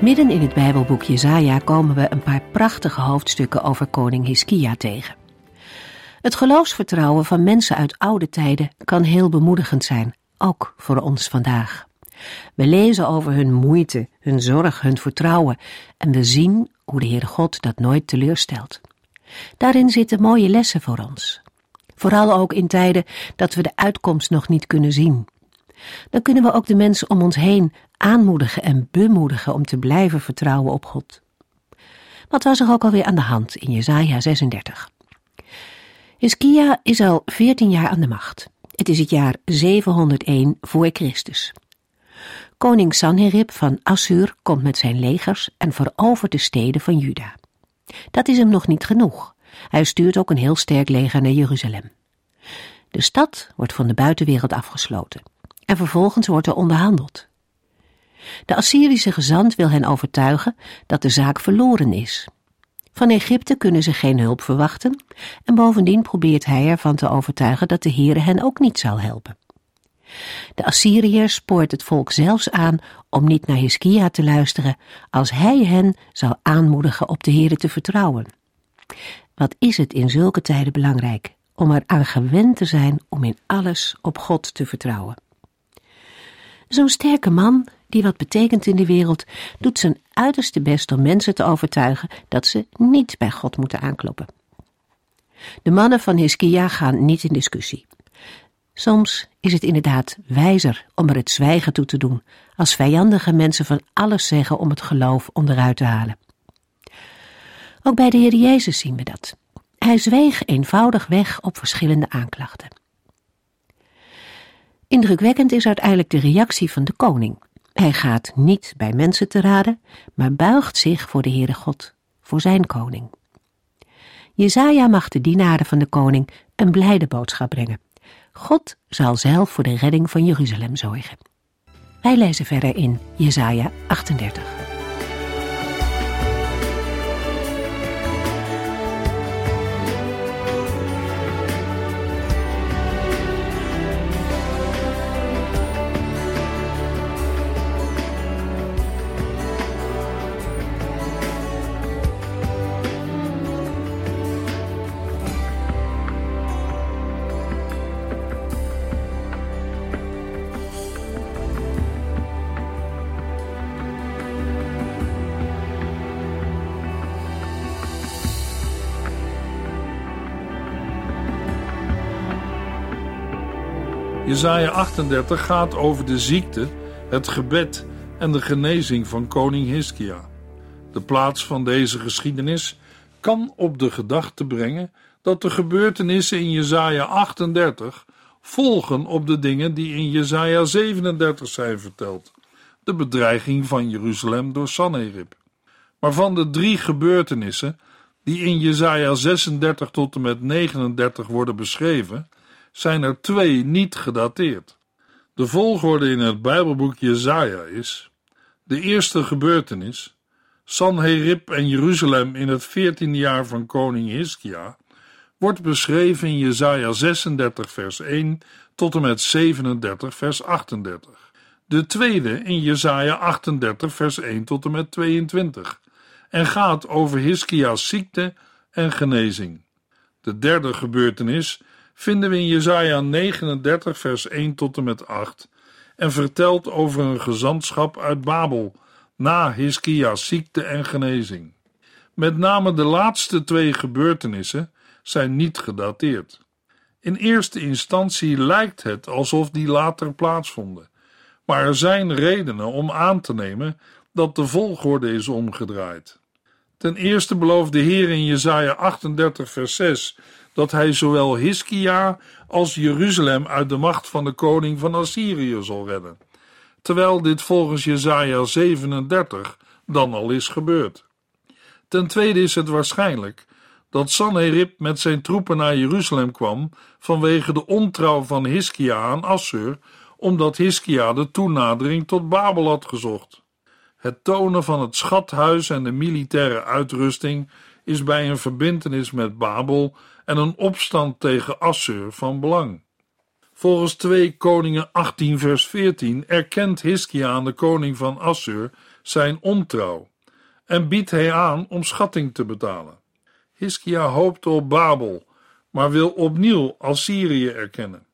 Midden in het Bijbelboek Jezaja komen we een paar prachtige hoofdstukken over koning Hiskia tegen. Het geloofsvertrouwen van mensen uit oude tijden kan heel bemoedigend zijn, ook voor ons vandaag. We lezen over hun moeite, hun zorg, hun vertrouwen en we zien hoe de Heere God dat nooit teleurstelt. Daarin zitten mooie lessen voor ons. Vooral ook in tijden dat we de uitkomst nog niet kunnen zien. Dan kunnen we ook de mensen om ons heen aanmoedigen en bemoedigen om te blijven vertrouwen op God. Wat was er ook alweer aan de hand in Jesaja 36? Hiskia is al 14 jaar aan de macht. Het is het jaar 701 voor Christus. Koning Sanherib van Assur komt met zijn legers en verovert de steden van Juda. Dat is hem nog niet genoeg. Hij stuurt ook een heel sterk leger naar Jeruzalem. De stad wordt van de buitenwereld afgesloten en vervolgens wordt er onderhandeld. De Assyrische gezant wil hen overtuigen dat de zaak verloren is. Van Egypte kunnen ze geen hulp verwachten en bovendien probeert hij ervan te overtuigen dat de Heere hen ook niet zal helpen. De Assyriër spoort het volk zelfs aan om niet naar Hiskia te luisteren als hij hen zal aanmoedigen op de Heere te vertrouwen. Wat is het in zulke tijden belangrijk om er aan gewend te zijn om in alles op God te vertrouwen. Zo'n sterke man, die wat betekent in de wereld, doet zijn uiterste best om mensen te overtuigen dat ze niet bij God moeten aankloppen. De mannen van Hiskia gaan niet in discussie. Soms is het inderdaad wijzer om er het zwijgen toe te doen, als vijandige mensen van alles zeggen om het geloof onderuit te halen. Ook bij de Heer Jezus zien we dat. Hij zweeg eenvoudig weg op verschillende aanklachten. Indrukwekkend is uiteindelijk de reactie van de koning. Hij gaat niet bij mensen te raden, maar buigt zich voor de Heere God, voor zijn koning. Jezaja mag de dienaren van de koning een blijde boodschap brengen. God zal zelf voor de redding van Jeruzalem zorgen. Wij lezen verder in Jesaja 38. Jesaja 38 gaat over de ziekte, het gebed en de genezing van koning Hiskia. De plaats van deze geschiedenis kan op de gedachte brengen dat de gebeurtenissen in Jesaja 38 volgen op de dingen die in Jesaja 37 zijn verteld. De bedreiging van Jeruzalem door Sanherib. Maar van de drie gebeurtenissen die in Jesaja 36 tot en met 39 worden beschreven, zijn er twee niet gedateerd. De volgorde in het Bijbelboek Jezaja is: de eerste gebeurtenis, Sanherib en Jeruzalem in het veertiende jaar van koning Hiskia, wordt beschreven in Jezaja 36 vers 1 tot en met 37 vers 38. De tweede in Jezaja 38 vers 1 tot en met 22 en gaat over Hiskia's ziekte en genezing. De derde gebeurtenis vinden we in Jesaja 39 vers 1 tot en met 8 en vertelt over een gezantschap uit Babel na Hiskia's ziekte en genezing. Met name de laatste twee gebeurtenissen zijn niet gedateerd. In eerste instantie lijkt het alsof die later plaatsvonden, maar er zijn redenen om aan te nemen dat de volgorde is omgedraaid. Ten eerste belooft de Heer in Jesaja 38 vers 6 dat hij zowel Hiskia als Jeruzalem uit de macht van de koning van Assyrië zal redden, terwijl dit volgens Jesaja 37 dan al is gebeurd. Ten tweede is het waarschijnlijk dat Sanherib met zijn troepen naar Jeruzalem kwam vanwege de ontrouw van Hiskia aan Assur, omdat Hiskia de toenadering tot Babel had gezocht. Het tonen van het schathuis en de militaire uitrusting is bij een verbintenis met Babel en een opstand tegen Assur van belang. Volgens 2 Koningen 18 vers 14 erkent Hiskia aan de koning van Assur zijn ontrouw en biedt hij aan om schatting te betalen. Hiskia hoopte op Babel, maar wil opnieuw Assyrië erkennen.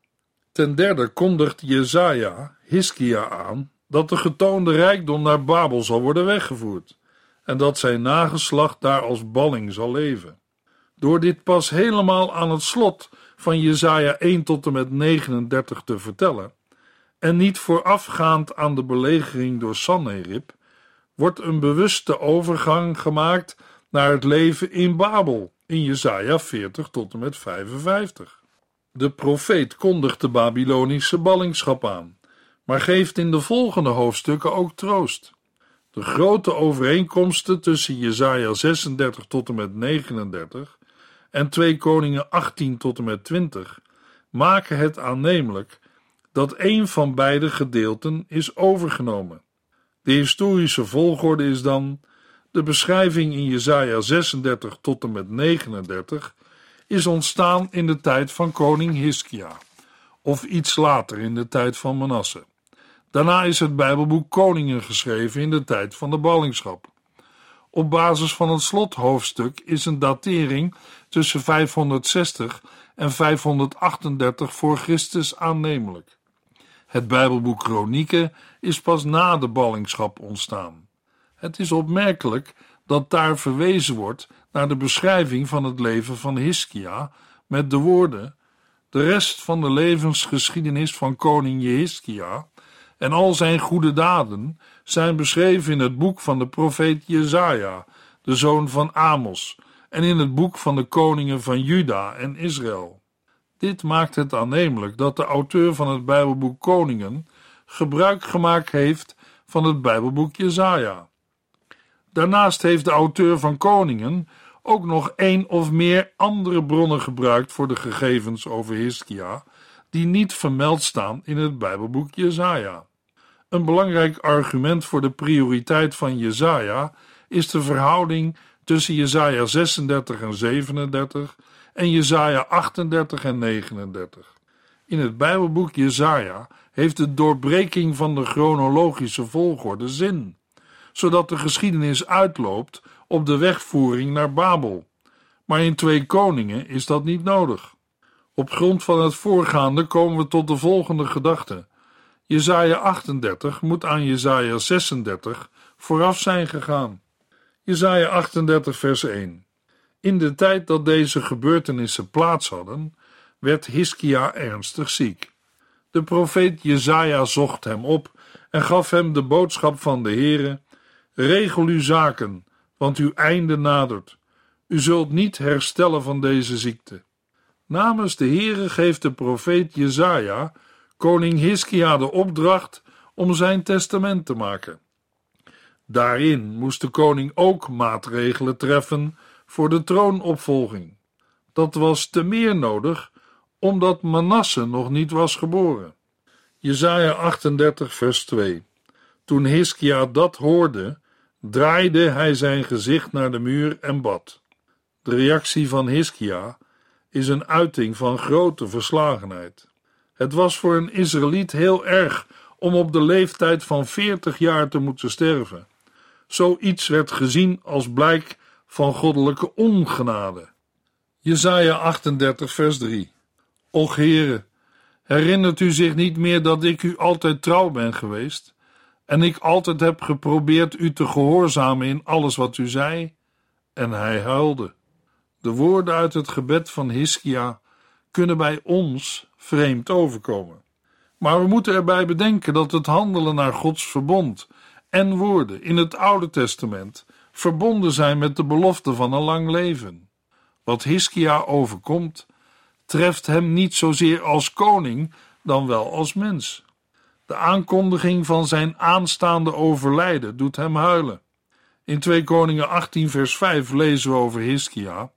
Ten derde kondigt Jezaja Hiskia aan dat de getoonde rijkdom naar Babel zal worden weggevoerd en dat zijn nageslacht daar als balling zal leven. Door dit pas helemaal aan het slot van Jesaja 1 tot en met 39 te vertellen, en niet voorafgaand aan de belegering door Sanherib, wordt een bewuste overgang gemaakt naar het leven in Babel in Jesaja 40 tot en met 55. De profeet kondigt de Babylonische ballingschap aan, maar geeft in de volgende hoofdstukken ook troost. De grote overeenkomsten tussen Jesaja 36 tot en met 39 en 2 Koningen 18 tot en met 20 maken het aannemelijk dat een van beide gedeelten is overgenomen. De historische volgorde is dan de beschrijving in Jesaja 36 tot en met 39 is ontstaan in de tijd van koning Hiskia, of iets later in de tijd van Manasse. Daarna is het Bijbelboek Koningen geschreven in de tijd van de ballingschap. Op basis van het slothoofdstuk is een datering tussen 560 en 538 voor Christus aannemelijk. Het Bijbelboek Kronieken is pas na de ballingschap ontstaan. Het is opmerkelijk dat daar verwezen wordt naar de beschrijving van het leven van Hiskia met de woorden: De rest van de levensgeschiedenis van koning Jehiskia en al zijn goede daden zijn beschreven in het boek van de profeet Jezaja, de zoon van Amos, en in het boek van de koningen van Juda en Israël. Dit maakt het aannemelijk dat de auteur van het Bijbelboek Koningen gebruik gemaakt heeft van het Bijbelboek Jezaja. Daarnaast heeft de auteur van Koningen ook nog één of meer andere bronnen gebruikt voor de gegevens over Hiskia, die niet vermeld staan in het Bijbelboek Jezaja. Een belangrijk argument voor de prioriteit van Jezaja is de verhouding tussen Jezaja 36 en 37 en Jezaja 38 en 39. In het Bijbelboek Jezaja heeft de doorbreking van de chronologische volgorde zin, zodat de geschiedenis uitloopt op de wegvoering naar Babel. Maar in twee koningen is dat niet nodig. Op grond van het voorgaande komen we tot de volgende gedachte. Jezaja 38 moet aan Jezaja 36 vooraf zijn gegaan. Jezaja 38 vers 1 In de tijd dat deze gebeurtenissen plaats hadden, werd Hiskia ernstig ziek. De profeet Jezaja zocht hem op en gaf hem de boodschap van de Heere: Regel uw zaken, want uw einde nadert. U zult niet herstellen van deze ziekte. Namens de Heere geeft de profeet Jezaja koning Hiskia de opdracht om zijn testament te maken. Daarin moest de koning ook maatregelen treffen voor de troonopvolging. Dat was te meer nodig omdat Manasse nog niet was geboren. Jesaja 38 vers 2 Toen Hiskia dat hoorde, draaide hij zijn gezicht naar de muur en bad. De reactie van Hiskia is een uiting van grote verslagenheid. Het was voor een Israëliet heel erg om op de leeftijd van 40 jaar te moeten sterven. Zoiets werd gezien als blijk van goddelijke ongenade. Jesaja 38 vers 3 Och Heere, herinnert u zich niet meer dat ik u altijd trouw ben geweest en ik altijd heb geprobeerd u te gehoorzamen in alles wat u zei? En hij huilde. De woorden uit het gebed van Hiskia kunnen bij ons vreemd overkomen. Maar we moeten erbij bedenken dat het handelen naar Gods verbond en woorden in het Oude Testament verbonden zijn met de belofte van een lang leven. Wat Hiskia overkomt, treft hem niet zozeer als koning dan wel als mens. De aankondiging van zijn aanstaande overlijden doet hem huilen. In 2 Koningen 18 vers 5 lezen we over Hiskia.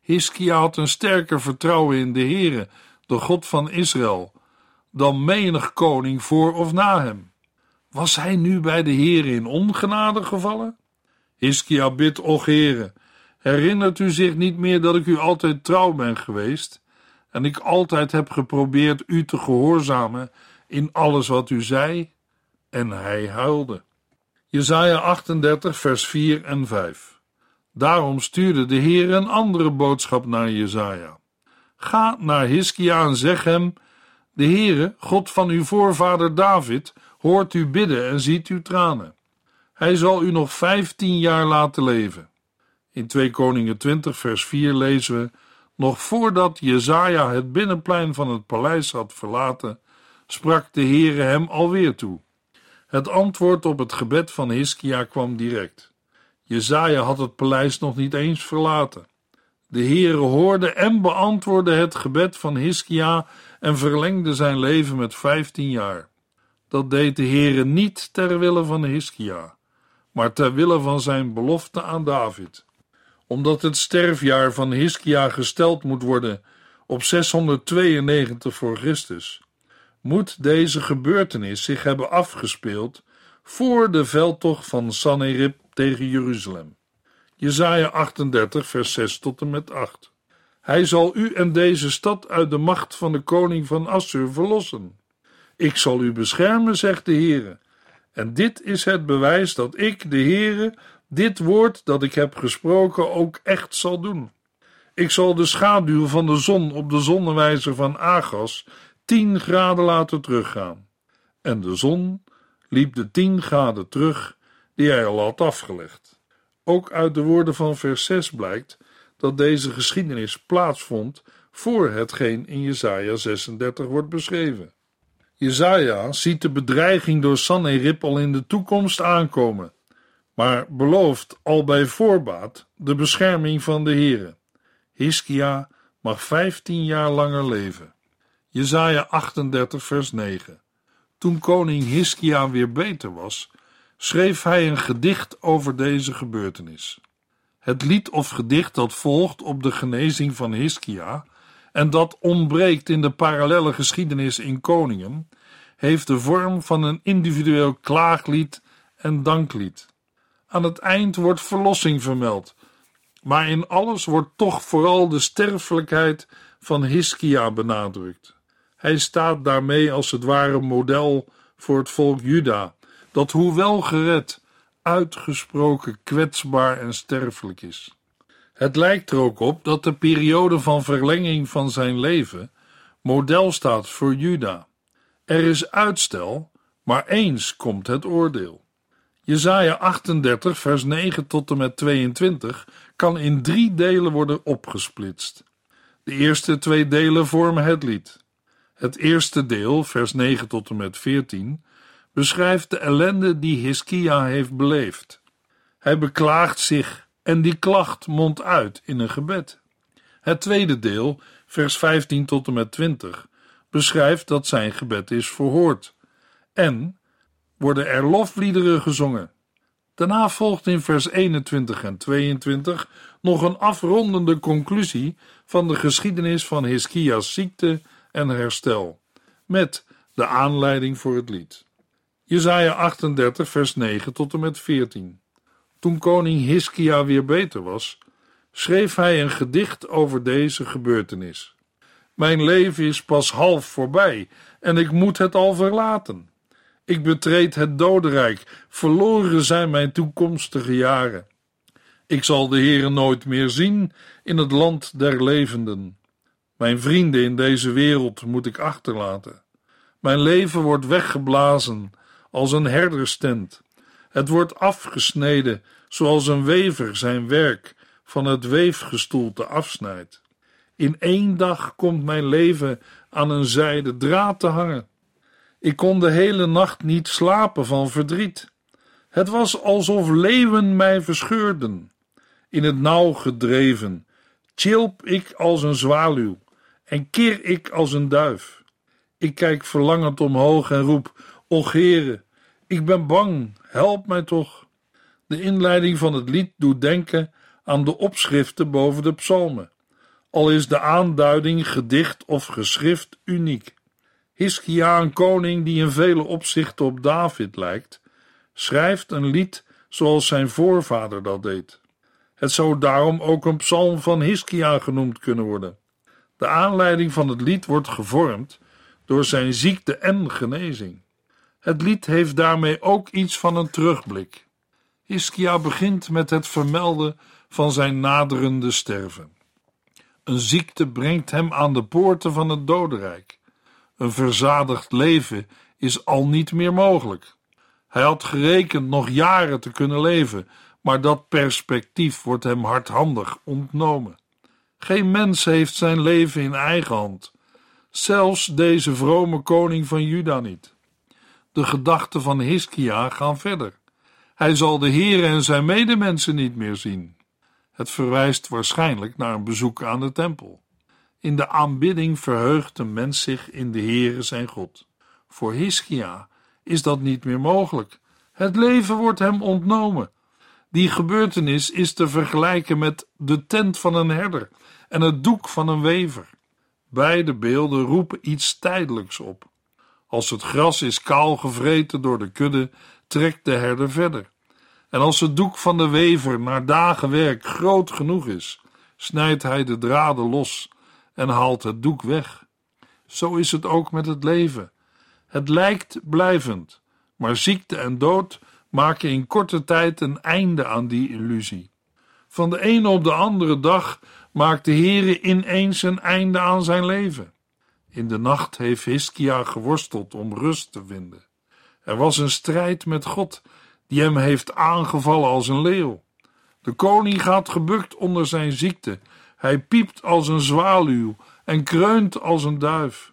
Hiskia had een sterker vertrouwen in de Heere, de God van Israël, dan menig koning voor of na hem. Was hij nu bij de Heere in ongenade gevallen? Hiskia bidt, och Heere, herinnert u zich niet meer dat ik u altijd trouw ben geweest en ik altijd heb geprobeerd u te gehoorzamen in alles wat u zei? En hij huilde. Jesaja 38 vers 4 en 5 Daarom stuurde de Heer een andere boodschap naar Jesaja. Ga naar Hiskia en zeg hem, de Heere, God van uw voorvader David, hoort u bidden en ziet uw tranen. Hij zal u nog vijftien jaar laten leven. In 2 Koningen 20 vers 4 lezen we, nog voordat Jezaja het binnenplein van het paleis had verlaten, sprak de Heere hem alweer toe. Het antwoord op het gebed van Hiskia kwam direct. Jezaja had het paleis nog niet eens verlaten. De Heere hoorde en beantwoordde het gebed van Hiskia en verlengde zijn leven met vijftien jaar. Dat deed de Heere niet ter wille van Hiskia, maar ter wille van zijn belofte aan David. Omdat het sterfjaar van Hiskia gesteld moet worden op 692 voor Christus, moet deze gebeurtenis zich hebben afgespeeld voor de veldtocht van Sanherib tegen Jeruzalem. Jesaja 38 vers 6 tot en met 8. Hij zal u en deze stad uit de macht van de koning van Assur verlossen. Ik zal u beschermen, zegt de Heere. En dit is het bewijs dat ik, de Heere, dit woord dat ik heb gesproken ook echt zal doen. Ik zal de schaduw van de zon op de zonnewijzer van Agas tien graden laten teruggaan. En de zon liep de tien graden terug die hij al had afgelegd. Ook uit de woorden van vers 6 blijkt dat deze geschiedenis plaatsvond voor hetgeen in Jesaja 36 wordt beschreven. Jezaja ziet de bedreiging door Sanherib al in de toekomst aankomen, maar belooft al bij voorbaat de bescherming van de Heere. Hiskia mag vijftien jaar langer leven. Jezaja 38 vers 9 Toen koning Hiskia weer beter was, schreef hij een gedicht over deze gebeurtenis. Het lied of gedicht dat volgt op de genezing van Hiskia en dat ontbreekt in de parallelle geschiedenis in Koningen, heeft de vorm van een individueel klaaglied en danklied. Aan het eind wordt verlossing vermeld, maar in alles wordt toch vooral de sterfelijkheid van Hiskia benadrukt. Hij staat daarmee als het ware model voor het volk Juda, dat hoewel gered, uitgesproken kwetsbaar en sterfelijk is. Het lijkt er ook op dat de periode van verlenging van zijn leven model staat voor Juda. Er is uitstel, maar eens komt het oordeel. Jesaja 38 vers 9 tot en met 22 kan in drie delen worden opgesplitst. De eerste twee delen vormen het lied. Het eerste deel, vers 9 tot en met 14, beschrijft de ellende die Hiskia heeft beleefd. Hij beklaagt zich en die klacht mondt uit in een gebed. Het tweede deel, vers 15 tot en met 20, beschrijft dat zijn gebed is verhoord. En worden er lofliederen gezongen. Daarna volgt in vers 21 en 22 nog een afrondende conclusie van de geschiedenis van Hiskia's ziekte en herstel, met de aanleiding voor het lied. Jesaja 38 vers 9 tot en met 14. Toen koning Hiskia weer beter was, schreef hij een gedicht over deze gebeurtenis. Mijn leven is pas half voorbij en ik moet het al verlaten. Ik betreed het dodenrijk, verloren zijn mijn toekomstige jaren. Ik zal de Heere nooit meer zien in het land der levenden. Mijn vrienden in deze wereld moet ik achterlaten. Mijn leven wordt weggeblazen als een herderstent. Het wordt afgesneden zoals een wever zijn werk van het weefgestoelte afsnijdt. In één dag komt mijn leven aan een zijde draad te hangen. Ik kon de hele nacht niet slapen van verdriet. Het was alsof leeuwen mij verscheurden. In het nauw gedreven, chilp ik als een zwaluw en keer ik als een duif. Ik kijk verlangend omhoog en roep: Och, Heere, ik ben bang, help mij toch. De inleiding van het lied doet denken aan de opschriften boven de psalmen, al is de aanduiding gedicht of geschrift uniek. Hiskia, een koning die in vele opzichten op David lijkt, schrijft een lied zoals zijn voorvader dat deed. Het zou daarom ook een psalm van Hiskia genoemd kunnen worden. De aanleiding van het lied wordt gevormd door zijn ziekte en genezing. Het lied heeft daarmee ook iets van een terugblik. Hiskia begint met het vermelden van zijn naderende sterven. Een ziekte brengt hem aan de poorten van het dodenrijk. Een verzadigd leven is al niet meer mogelijk. Hij had gerekend nog jaren te kunnen leven, maar dat perspectief wordt hem hardhandig ontnomen. Geen mens heeft zijn leven in eigen hand, zelfs deze vrome koning van Juda niet. De gedachten van Hiskia gaan verder. Hij zal de Heer en zijn medemensen niet meer zien. Het verwijst waarschijnlijk naar een bezoek aan de tempel. In de aanbidding verheugt een mens zich in de Heere zijn God. Voor Hiskia is dat niet meer mogelijk. Het leven wordt hem ontnomen. Die gebeurtenis is te vergelijken met de tent van een herder en het doek van een wever. Beide beelden roepen iets tijdelijks op. Als het gras is kaal gevreten door de kudde, trekt de herder verder. En als het doek van de wever na dagen werk groot genoeg is, snijdt hij de draden los en haalt het doek weg. Zo is het ook met het leven. Het lijkt blijvend, maar ziekte en dood maken in korte tijd een einde aan die illusie. Van de ene op de andere dag maakt de Heere ineens een einde aan zijn leven. In de nacht heeft Hiskia geworsteld om rust te vinden. Er was een strijd met God, die hem heeft aangevallen als een leeuw. De koning gaat gebukt onder zijn ziekte. Hij piept als een zwaluw en kreunt als een duif.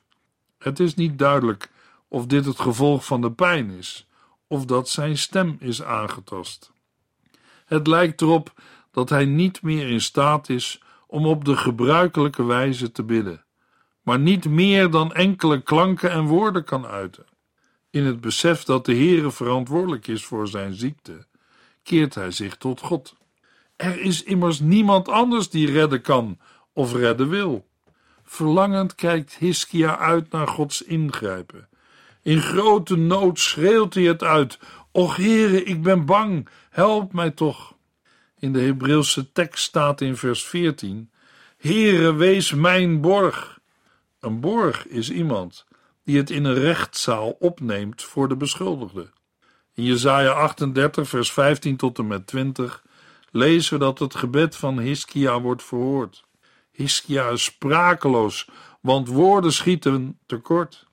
Het is niet duidelijk of dit het gevolg van de pijn is, of dat zijn stem is aangetast. Het lijkt erop dat hij niet meer in staat is om op de gebruikelijke wijze te bidden, maar niet meer dan enkele klanken en woorden kan uiten. In het besef dat de Heere verantwoordelijk is voor zijn ziekte, keert hij zich tot God. Er is immers niemand anders die redden kan of redden wil. Verlangend kijkt Hiskia uit naar Gods ingrijpen. In grote nood schreeuwt hij het uit: Och Heere, ik ben bang, help mij toch. In de Hebreeuwse tekst staat in vers 14: Heere, wees mijn borg. Een borg is iemand die het in een rechtszaal opneemt voor de beschuldigde. In Jesaja 38, vers 15 tot en met 20 lezen we dat het gebed van Hiskia wordt verhoord. Hiskia is sprakeloos, want woorden schieten tekort.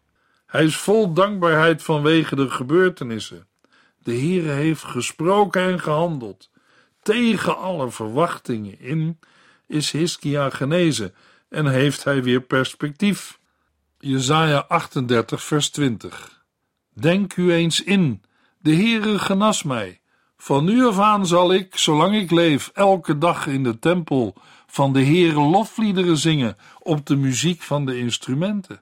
Hij is vol dankbaarheid vanwege de gebeurtenissen. De Heere heeft gesproken en gehandeld. Tegen alle verwachtingen in is Hiskia genezen en heeft hij weer perspectief. Jesaja 38 vers 20 Denk u eens in, de Heere genas mij. Van nu af aan zal ik, zolang ik leef, elke dag in de tempel van de Heere lofliederen zingen op de muziek van de instrumenten.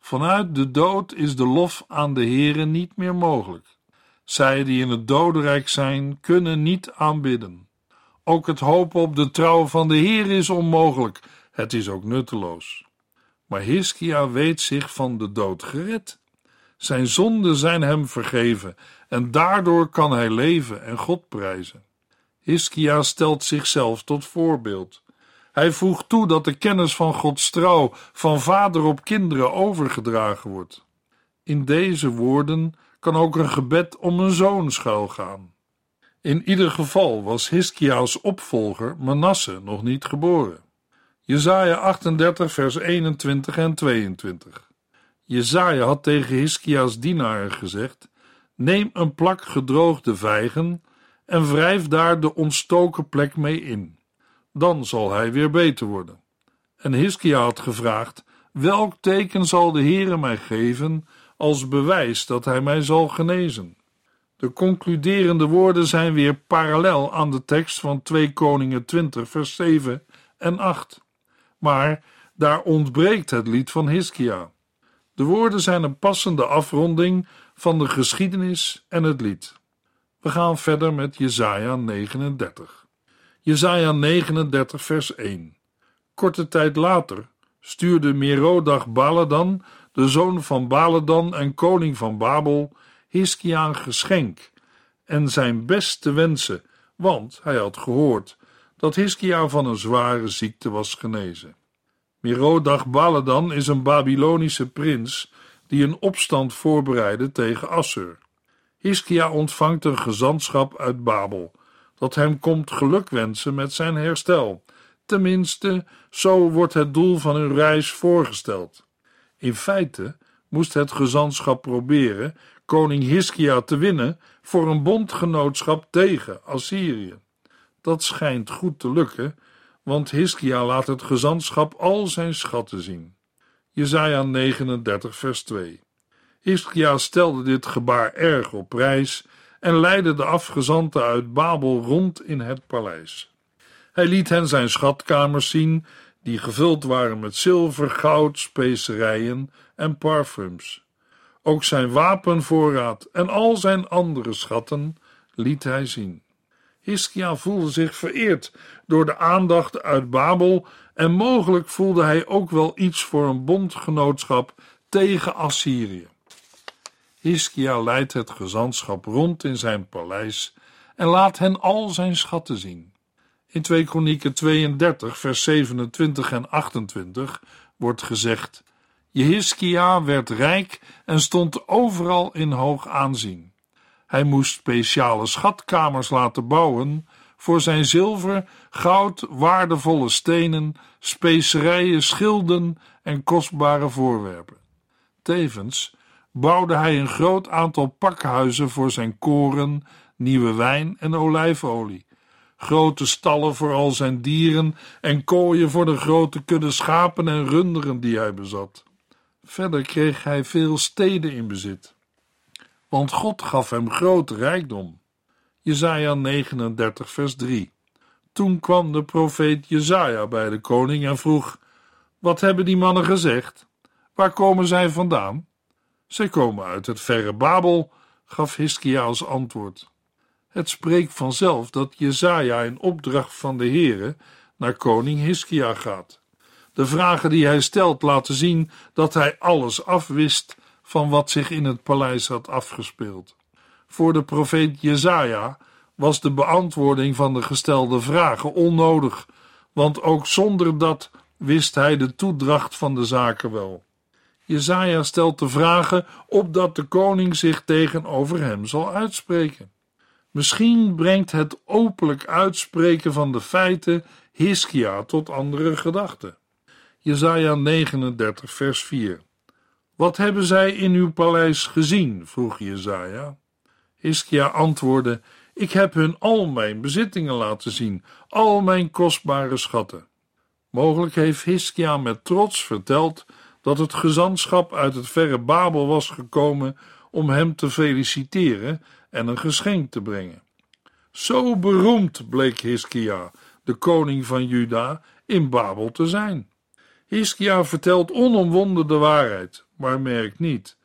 Vanuit de dood is de lof aan de Heere niet meer mogelijk. Zij die in het dodenrijk zijn, kunnen niet aanbidden. Ook het hopen op de trouw van de Heer is onmogelijk. Het is ook nutteloos. Maar Hiskia weet zich van de dood gered. Zijn zonden zijn hem vergeven en daardoor kan hij leven en God prijzen. Hiskia stelt zichzelf tot voorbeeld. Hij voegt toe dat de kennis van Gods trouw van vader op kinderen overgedragen wordt. In deze woorden kan ook een gebed om een zoon schuilgaan. In ieder geval was Hiskia's opvolger Manasse nog niet geboren. Jesaja 38 vers 21 en 22 Jezaja had tegen Hiskia's dienaren gezegd: Neem een plak gedroogde vijgen en wrijf daar de ontstoken plek mee in. Dan zal hij weer beter worden. En Hiskia had gevraagd: Welk teken zal de Heere mij geven als bewijs dat hij mij zal genezen? De concluderende woorden zijn weer parallel aan de tekst van 2 Koningen 20, vers 7 en 8. Maar daar ontbreekt het lied van Hiskia. De woorden zijn een passende afronding van de geschiedenis en het lied. We gaan verder met Jesaja 39. Jesaja 39 vers 1. Korte tijd later stuurde Merodach Baladan, de zoon van Baladan en koning van Babel, Hiskia een geschenk en zijn beste wensen, want hij had gehoord dat Hiskia van een zware ziekte was genezen. Merodach Baladan is een Babylonische prins die een opstand voorbereidde tegen Assur. Hiskia ontvangt een gezantschap uit Babel, dat hem komt gelukwensen met zijn herstel. Tenminste, zo wordt het doel van hun reis voorgesteld. In feite moest het gezantschap proberen koning Hiskia te winnen voor een bondgenootschap tegen Assyrië. Dat schijnt goed te lukken, want Hiskia laat het gezantschap al zijn schatten zien. Jesaja 39 vers 2 Hiskia stelde dit gebaar erg op prijs en leidde de afgezanten uit Babel rond in het paleis. Hij liet hen zijn schatkamers zien, die gevuld waren met zilver, goud, specerijen en parfums. Ook zijn wapenvoorraad en al zijn andere schatten liet hij zien. Hiskia voelde zich vereerd door de aandacht uit Babel en mogelijk voelde hij ook wel iets voor een bondgenootschap tegen Assyrië. Hiskia leidt het gezantschap rond in zijn paleis en laat hen al zijn schatten zien. In 2 Kronieken 32 vers 27 en 28 wordt gezegd Jehiskia werd rijk en stond overal in hoog aanzien. Hij moest speciale schatkamers laten bouwen voor zijn zilver, goud, waardevolle stenen, specerijen, schilden en kostbare voorwerpen. Tevens bouwde hij een groot aantal pakhuizen voor zijn koren, nieuwe wijn en olijfolie, grote stallen voor al zijn dieren en kooien voor de grote kudde schapen en runderen die hij bezat. Verder kreeg hij veel steden in bezit, want God gaf hem grote rijkdom. Jesaja 39 vers 3 Toen kwam de profeet Jesaja bij de koning en vroeg, wat hebben die mannen gezegd? Waar komen zij vandaan? Zij komen uit het verre Babel, gaf Hiskia als antwoord. Het spreekt vanzelf dat Jesaja in opdracht van de Heere naar koning Hiskia gaat. De vragen die hij stelt laten zien dat hij alles afwist van wat zich in het paleis had afgespeeld. Voor de profeet Jezaja was de beantwoording van de gestelde vragen onnodig, want ook zonder dat wist hij de toedracht van de zaken wel. Jezaja stelt de vragen opdat de koning zich tegenover hem zal uitspreken. Misschien brengt het openlijk uitspreken van de feiten Hiskia tot andere gedachten. Jesaja 39, vers 4. Wat hebben zij in uw paleis gezien? vroeg Jesaja. Hiskia antwoordde: Ik heb hun al mijn bezittingen laten zien, al mijn kostbare schatten. Mogelijk heeft Hiskia met trots verteld dat het gezantschap uit het verre Babel was gekomen om hem te feliciteren en een geschenk te brengen. Zo beroemd bleek Hiskia, de koning van Juda, in Babel te zijn. Hiskia vertelt onomwonden de waarheid, maar merkt niet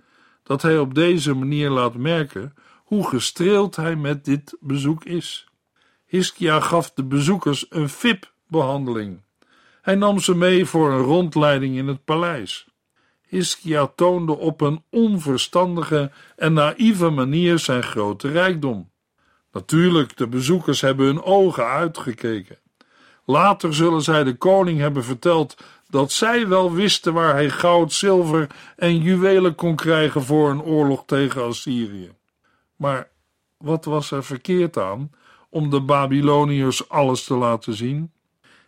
dat hij op deze manier laat merken hoe gestreeld hij met dit bezoek is. Hiskia gaf de bezoekers een VIP-behandeling. Hij nam ze mee voor een rondleiding in het paleis. Hiskia toonde op een onverstandige en naïeve manier zijn grote rijkdom. Natuurlijk, de bezoekers hebben hun ogen uitgekeken. Later zullen zij de koning hebben verteld dat zij wel wisten waar hij goud, zilver en juwelen kon krijgen voor een oorlog tegen Assyrië. Maar wat was er verkeerd aan om de Babyloniërs alles te laten zien?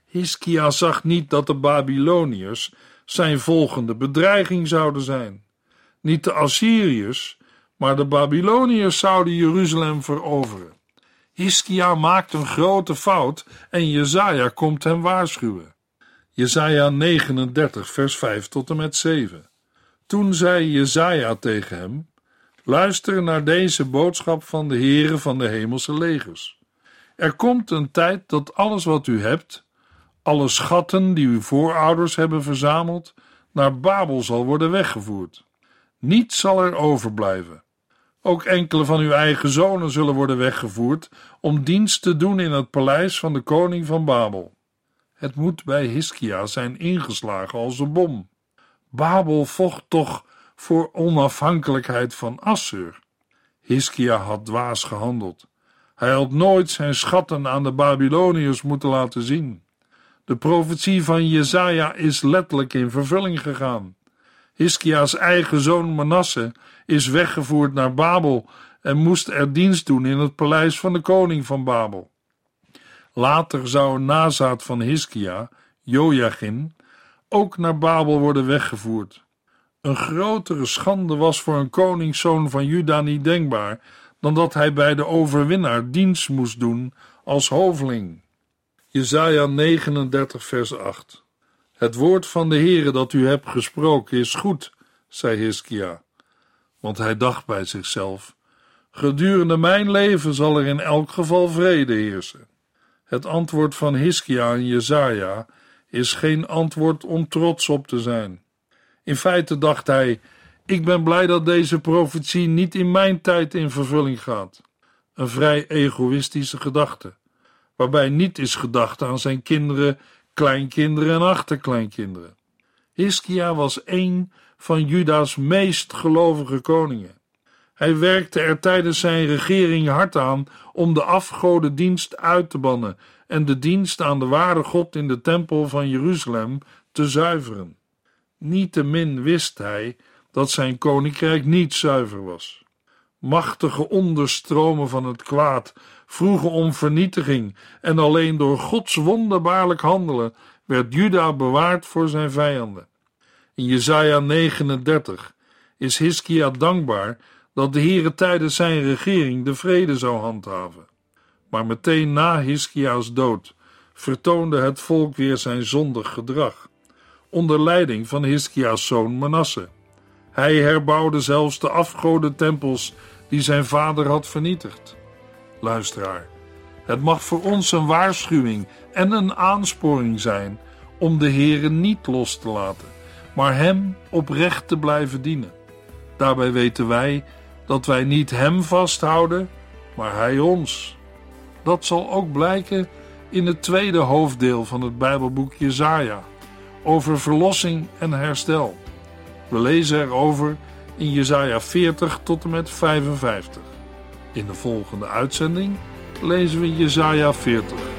Hiskia zag niet dat de Babyloniërs zijn volgende bedreiging zouden zijn. Niet de Assyriërs, maar de Babyloniërs zouden Jeruzalem veroveren. Hiskia maakt een grote fout en Jezaja komt hem waarschuwen. Jesaja 39, vers 5 tot en met 7. Toen zei Jesaja tegen hem: Luister naar deze boodschap van de Heere van de hemelse legers. Er komt een tijd dat alles wat u hebt, alle schatten die uw voorouders hebben verzameld, naar Babel zal worden weggevoerd. Niets zal er overblijven. Ook enkele van uw eigen zonen zullen worden weggevoerd om dienst te doen in het paleis van de koning van Babel. Het moet bij Hiskia zijn ingeslagen als een bom. Babel vocht toch voor onafhankelijkheid van Assur. Hiskia had dwaas gehandeld. Hij had nooit zijn schatten aan de Babyloniërs moeten laten zien. De profetie van Jezaja is letterlijk in vervulling gegaan. Hiskia's eigen zoon Manasse is weggevoerd naar Babel en moest er dienst doen in het paleis van de koning van Babel. Later zou een nazaat van Hiskia, Jojachin, ook naar Babel worden weggevoerd. Een grotere schande was voor een koningszoon van Juda niet denkbaar dan dat hij bij de overwinnaar dienst moest doen als hoveling. Jesaja 39 vers 8 Het woord van de Heere dat u hebt gesproken is goed, zei Hiskia. Want hij dacht bij zichzelf, gedurende mijn leven zal er in elk geval vrede heersen. Het antwoord van Hiskia en Jezaja is geen antwoord om trots op te zijn. In feite dacht hij: Ik ben blij dat deze profetie niet in mijn tijd in vervulling gaat. Een vrij egoïstische gedachte, waarbij niet is gedacht aan zijn kinderen, kleinkinderen en achterkleinkinderen. Hiskia was een van Juda's meest gelovige koningen. Hij werkte er tijdens zijn regering hard aan om de afgodendienst uit te bannen en de dienst aan de ware God in de tempel van Jeruzalem te zuiveren. Niettemin wist hij dat zijn koninkrijk niet zuiver was. Machtige onderstromen van het kwaad vroegen om vernietiging en alleen door Gods wonderbaarlijk handelen werd Juda bewaard voor zijn vijanden. In Jesaja 39 is Hiskia dankbaar dat de Heere tijdens zijn regering de vrede zou handhaven. Maar meteen na Hiskia's dood vertoonde het volk weer zijn zondig gedrag, onder leiding van Hiskia's zoon Manasse. Hij herbouwde zelfs de afgodentempels die zijn vader had vernietigd. Luisteraar, het mag voor ons een waarschuwing en een aansporing zijn om de Heere niet los te laten, maar Hem oprecht te blijven dienen. Daarbij weten wij dat wij niet Hem vasthouden, maar Hij ons. Dat zal ook blijken in het tweede hoofddeel van het Bijbelboek Jesaja over verlossing en herstel. We lezen erover in Jesaja 40 tot en met 55. In de volgende uitzending lezen we Jesaja 40.